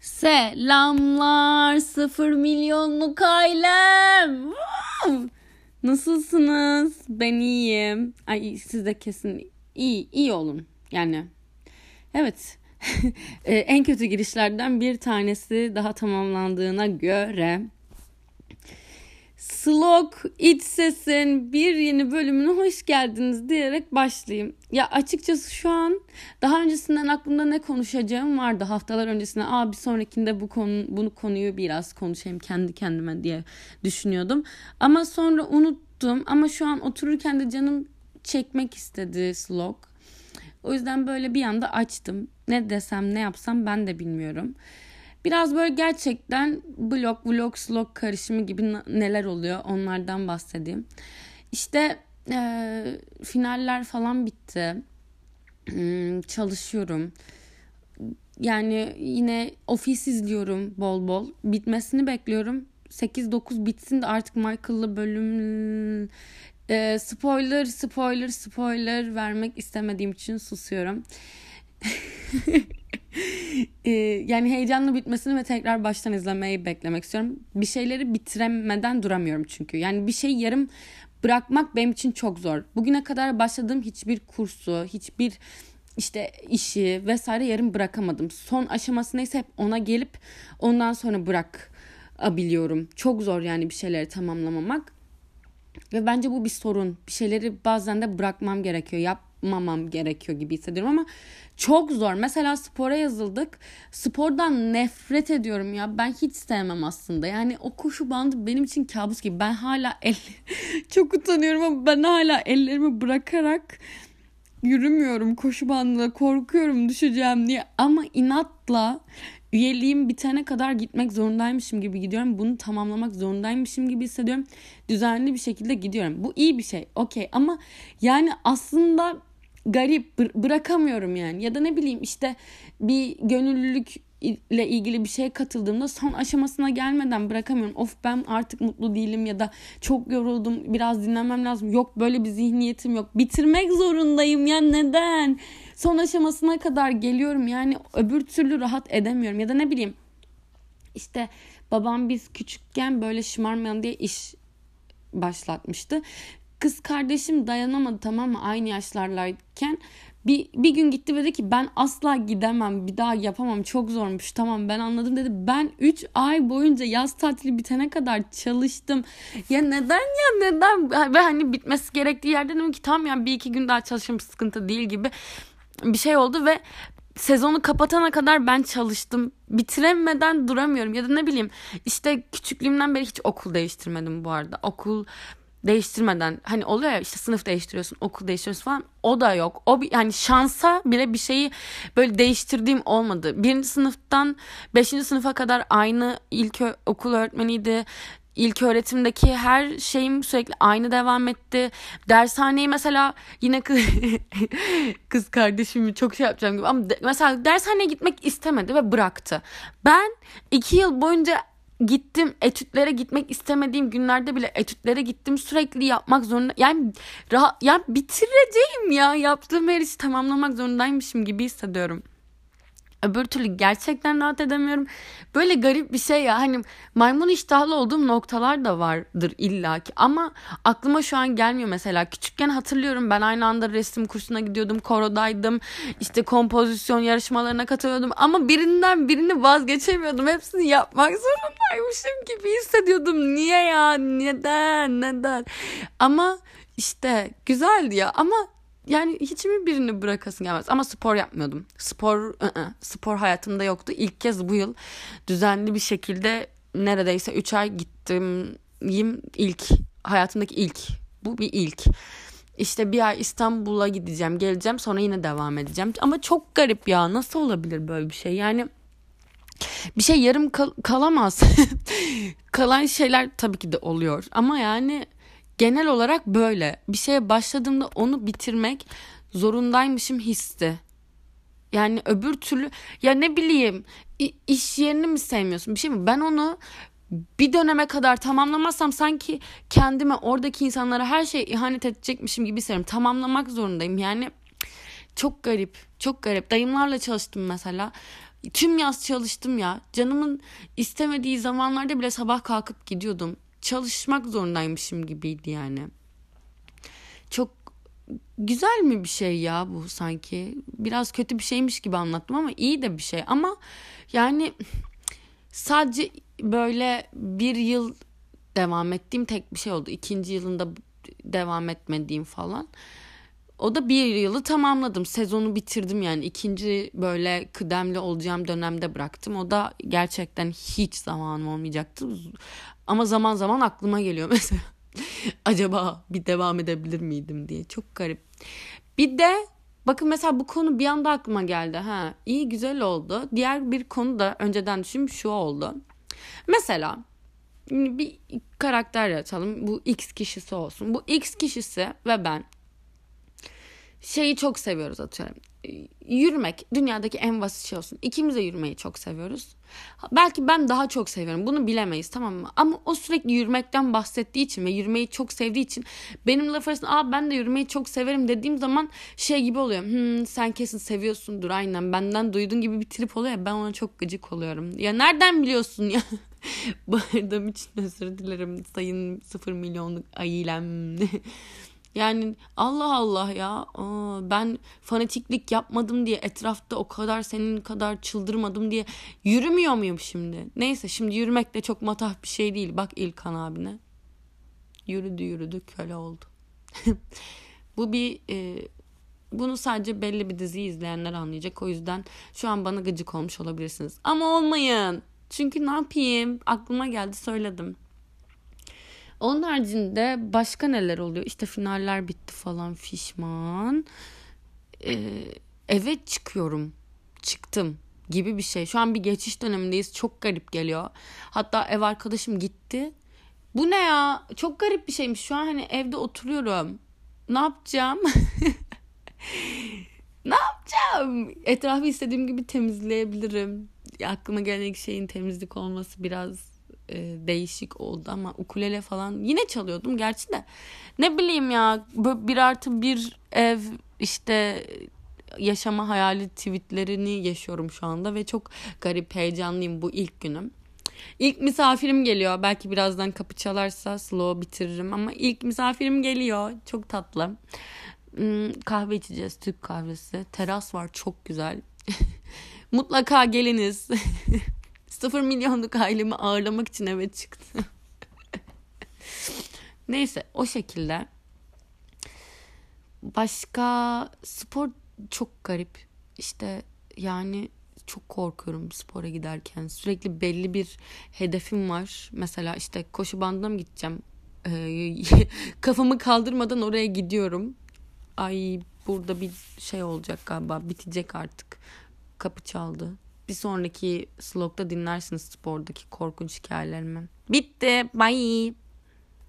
Selamlar sıfır milyonluk ailem. Nasılsınız? Ben iyiyim. Ay siz de kesin iyi iyi olun. Yani evet e, en kötü girişlerden bir tanesi daha tamamlandığına göre Slok iç sesin bir yeni bölümüne hoş geldiniz diyerek başlayayım. Ya açıkçası şu an daha öncesinden aklımda ne konuşacağım vardı haftalar öncesinde. Aa bir sonrakinde bu konu bunu konuyu biraz konuşayım kendi kendime diye düşünüyordum. Ama sonra unuttum ama şu an otururken de canım çekmek istedi slok. O yüzden böyle bir anda açtım. Ne desem ne yapsam ben de bilmiyorum. Biraz böyle gerçekten blog, vlog, slog karışımı gibi neler oluyor onlardan bahsedeyim. İşte e, finaller falan bitti. Hmm, çalışıyorum. Yani yine ofis izliyorum bol bol. Bitmesini bekliyorum. 8-9 bitsin de artık Michael'lı bölüm e, spoiler spoiler spoiler vermek istemediğim için susuyorum. Ee, yani heyecanlı bitmesini ve tekrar baştan izlemeyi beklemek istiyorum. Bir şeyleri bitiremeden duramıyorum çünkü. Yani bir şey yarım bırakmak benim için çok zor. Bugüne kadar başladığım hiçbir kursu, hiçbir işte işi vesaire yarım bırakamadım. Son aşaması neyse hep ona gelip ondan sonra bırakabiliyorum. Çok zor yani bir şeyleri tamamlamamak. Ve bence bu bir sorun. Bir şeyleri bazen de bırakmam gerekiyor. Yapmamam gerekiyor gibi hissediyorum ama çok zor. Mesela spora yazıldık. Spordan nefret ediyorum ya. Ben hiç sevmem aslında. Yani o koşu bandı benim için kabus gibi. Ben hala el çok utanıyorum ama ben hala ellerimi bırakarak yürümüyorum koşu bandına. Korkuyorum düşeceğim diye. Ama inatla üyeliğim bitene kadar gitmek zorundaymışım gibi gidiyorum. Bunu tamamlamak zorundaymışım gibi hissediyorum. Düzenli bir şekilde gidiyorum. Bu iyi bir şey. Okey ama yani aslında garip bırakamıyorum yani ya da ne bileyim işte bir gönüllülük ile ilgili bir şeye katıldığımda son aşamasına gelmeden bırakamıyorum. Of ben artık mutlu değilim ya da çok yoruldum biraz dinlemem lazım. Yok böyle bir zihniyetim yok. Bitirmek zorundayım ya neden? Son aşamasına kadar geliyorum yani öbür türlü rahat edemiyorum ya da ne bileyim işte babam biz küçükken böyle şımarmayalım diye iş başlatmıştı. Kız kardeşim dayanamadı tamam mı aynı yaşlarlarken. Bir, bir gün gitti ve dedi ki ben asla gidemem bir daha yapamam çok zormuş tamam ben anladım dedi. Ben 3 ay boyunca yaz tatili bitene kadar çalıştım. Ya neden ya neden ve hani bitmesi gerektiği yerde dedim ki tamam ya bir iki gün daha çalışırım sıkıntı değil gibi bir şey oldu ve sezonu kapatana kadar ben çalıştım. Bitiremeden duramıyorum ya da ne bileyim işte küçüklüğümden beri hiç okul değiştirmedim bu arada. Okul değiştirmeden hani oluyor ya işte sınıf değiştiriyorsun okul değiştiriyorsun falan o da yok. O bir, yani şansa bile bir şeyi böyle değiştirdiğim olmadı. Birinci sınıftan beşinci sınıfa kadar aynı ilk okul öğretmeniydi. İlk öğretimdeki her şeyim sürekli aynı devam etti. Dershaneyi mesela yine kız, kız kardeşimi çok şey yapacağım gibi ama de, mesela dershaneye gitmek istemedi ve bıraktı. Ben iki yıl boyunca gittim etütlere gitmek istemediğim günlerde bile etütlere gittim sürekli yapmak zorunda yani rahat ya bitireceğim ya yaptığım her işi tamamlamak zorundaymışım gibi hissediyorum. Öbür türlü gerçekten rahat edemiyorum. Böyle garip bir şey ya. Hani maymun iştahlı olduğum noktalar da vardır illaki. Ama aklıma şu an gelmiyor mesela. Küçükken hatırlıyorum ben aynı anda resim kursuna gidiyordum. Korodaydım. İşte kompozisyon yarışmalarına katılıyordum. Ama birinden birini vazgeçemiyordum. Hepsini yapmak zorundaymışım gibi hissediyordum. Niye ya? Neden? Neden? Ama işte güzeldi ya. Ama yani hiç mi birini bırakasın gelmez ama spor yapmıyordum. Spor ı-ı, spor hayatımda yoktu. İlk kez bu yıl düzenli bir şekilde neredeyse 3 ay gittim. ilk hayatımdaki ilk. Bu bir ilk. İşte bir ay İstanbul'a gideceğim, geleceğim, sonra yine devam edeceğim. Ama çok garip ya. Nasıl olabilir böyle bir şey? Yani bir şey yarım kal- kalamaz. Kalan şeyler tabii ki de oluyor. Ama yani genel olarak böyle. Bir şeye başladığımda onu bitirmek zorundaymışım hissi. Yani öbür türlü ya ne bileyim iş yerini mi sevmiyorsun bir şey mi? Ben onu bir döneme kadar tamamlamazsam sanki kendime oradaki insanlara her şey ihanet edecekmişim gibi hissediyorum. Tamamlamak zorundayım. Yani çok garip, çok garip. Dayımlarla çalıştım mesela. Tüm yaz çalıştım ya. Canımın istemediği zamanlarda bile sabah kalkıp gidiyordum. Çalışmak zorundaymışım gibiydi yani. Çok güzel mi bir şey ya bu sanki? Biraz kötü bir şeymiş gibi anlattım ama iyi de bir şey. Ama yani sadece böyle bir yıl devam ettiğim tek bir şey oldu. İkinci yılında devam etmediğim falan. O da bir yılı tamamladım. Sezonu bitirdim yani. ikinci böyle kıdemli olacağım dönemde bıraktım. O da gerçekten hiç zamanım olmayacaktı. Ama zaman zaman aklıma geliyor mesela. Acaba bir devam edebilir miydim diye. Çok garip. Bir de bakın mesela bu konu bir anda aklıma geldi. Ha, iyi güzel oldu. Diğer bir konu da önceden düşündüm şu oldu. Mesela bir karakter yaratalım. Bu X kişisi olsun. Bu X kişisi ve ben şeyi çok seviyoruz atıyorum. Yürümek dünyadaki en basit şey olsun. İkimiz de yürümeyi çok seviyoruz. Belki ben daha çok seviyorum. Bunu bilemeyiz tamam mı? Ama o sürekli yürümekten bahsettiği için ve yürümeyi çok sevdiği için benim laf arasında Aa, ben de yürümeyi çok severim dediğim zaman şey gibi oluyor. Hmm, sen kesin seviyorsundur aynen benden duydun gibi bir trip oluyor ya ben ona çok gıcık oluyorum. Ya nereden biliyorsun ya? Bağırdığım için özür dilerim sayın sıfır milyonluk ailem. Yani Allah Allah ya ben fanatiklik yapmadım diye etrafta o kadar senin kadar çıldırmadım diye yürümüyor muyum şimdi? Neyse şimdi yürümek de çok matah bir şey değil. Bak İlkan abine. Yürüdü yürüdü köle oldu. Bu bir e, bunu sadece belli bir dizi izleyenler anlayacak. O yüzden şu an bana gıcık olmuş olabilirsiniz. Ama olmayın. Çünkü ne yapayım? Aklıma geldi söyledim. Onun haricinde başka neler oluyor? İşte finaller bitti falan fişman. Ee, eve çıkıyorum. Çıktım gibi bir şey. Şu an bir geçiş dönemindeyiz. Çok garip geliyor. Hatta ev arkadaşım gitti. Bu ne ya? Çok garip bir şeymiş. Şu an hani evde oturuyorum. Ne yapacağım? ne yapacağım? Etrafı istediğim gibi temizleyebilirim. Aklıma gelen ilk şeyin temizlik olması biraz e, değişik oldu ama ukulele falan yine çalıyordum gerçi de ne bileyim ya bir artı bir ev işte yaşama hayali tweetlerini yaşıyorum şu anda ve çok garip heyecanlıyım bu ilk günüm. İlk misafirim geliyor. Belki birazdan kapı çalarsa slow bitiririm ama ilk misafirim geliyor. Çok tatlı. Hmm, kahve içeceğiz. Türk kahvesi. Teras var çok güzel. Mutlaka geliniz. Sıfır milyonluk ailemi ağırlamak için eve çıktım. Neyse o şekilde. Başka spor çok garip. İşte yani çok korkuyorum spora giderken. Sürekli belli bir hedefim var. Mesela işte koşu bandına mı gideceğim? Ee, kafamı kaldırmadan oraya gidiyorum. Ay burada bir şey olacak galiba. Bitecek artık. Kapı çaldı. Bir sonraki slogda dinlersiniz spordaki korkunç hikayelerimi. Bitti. Bye.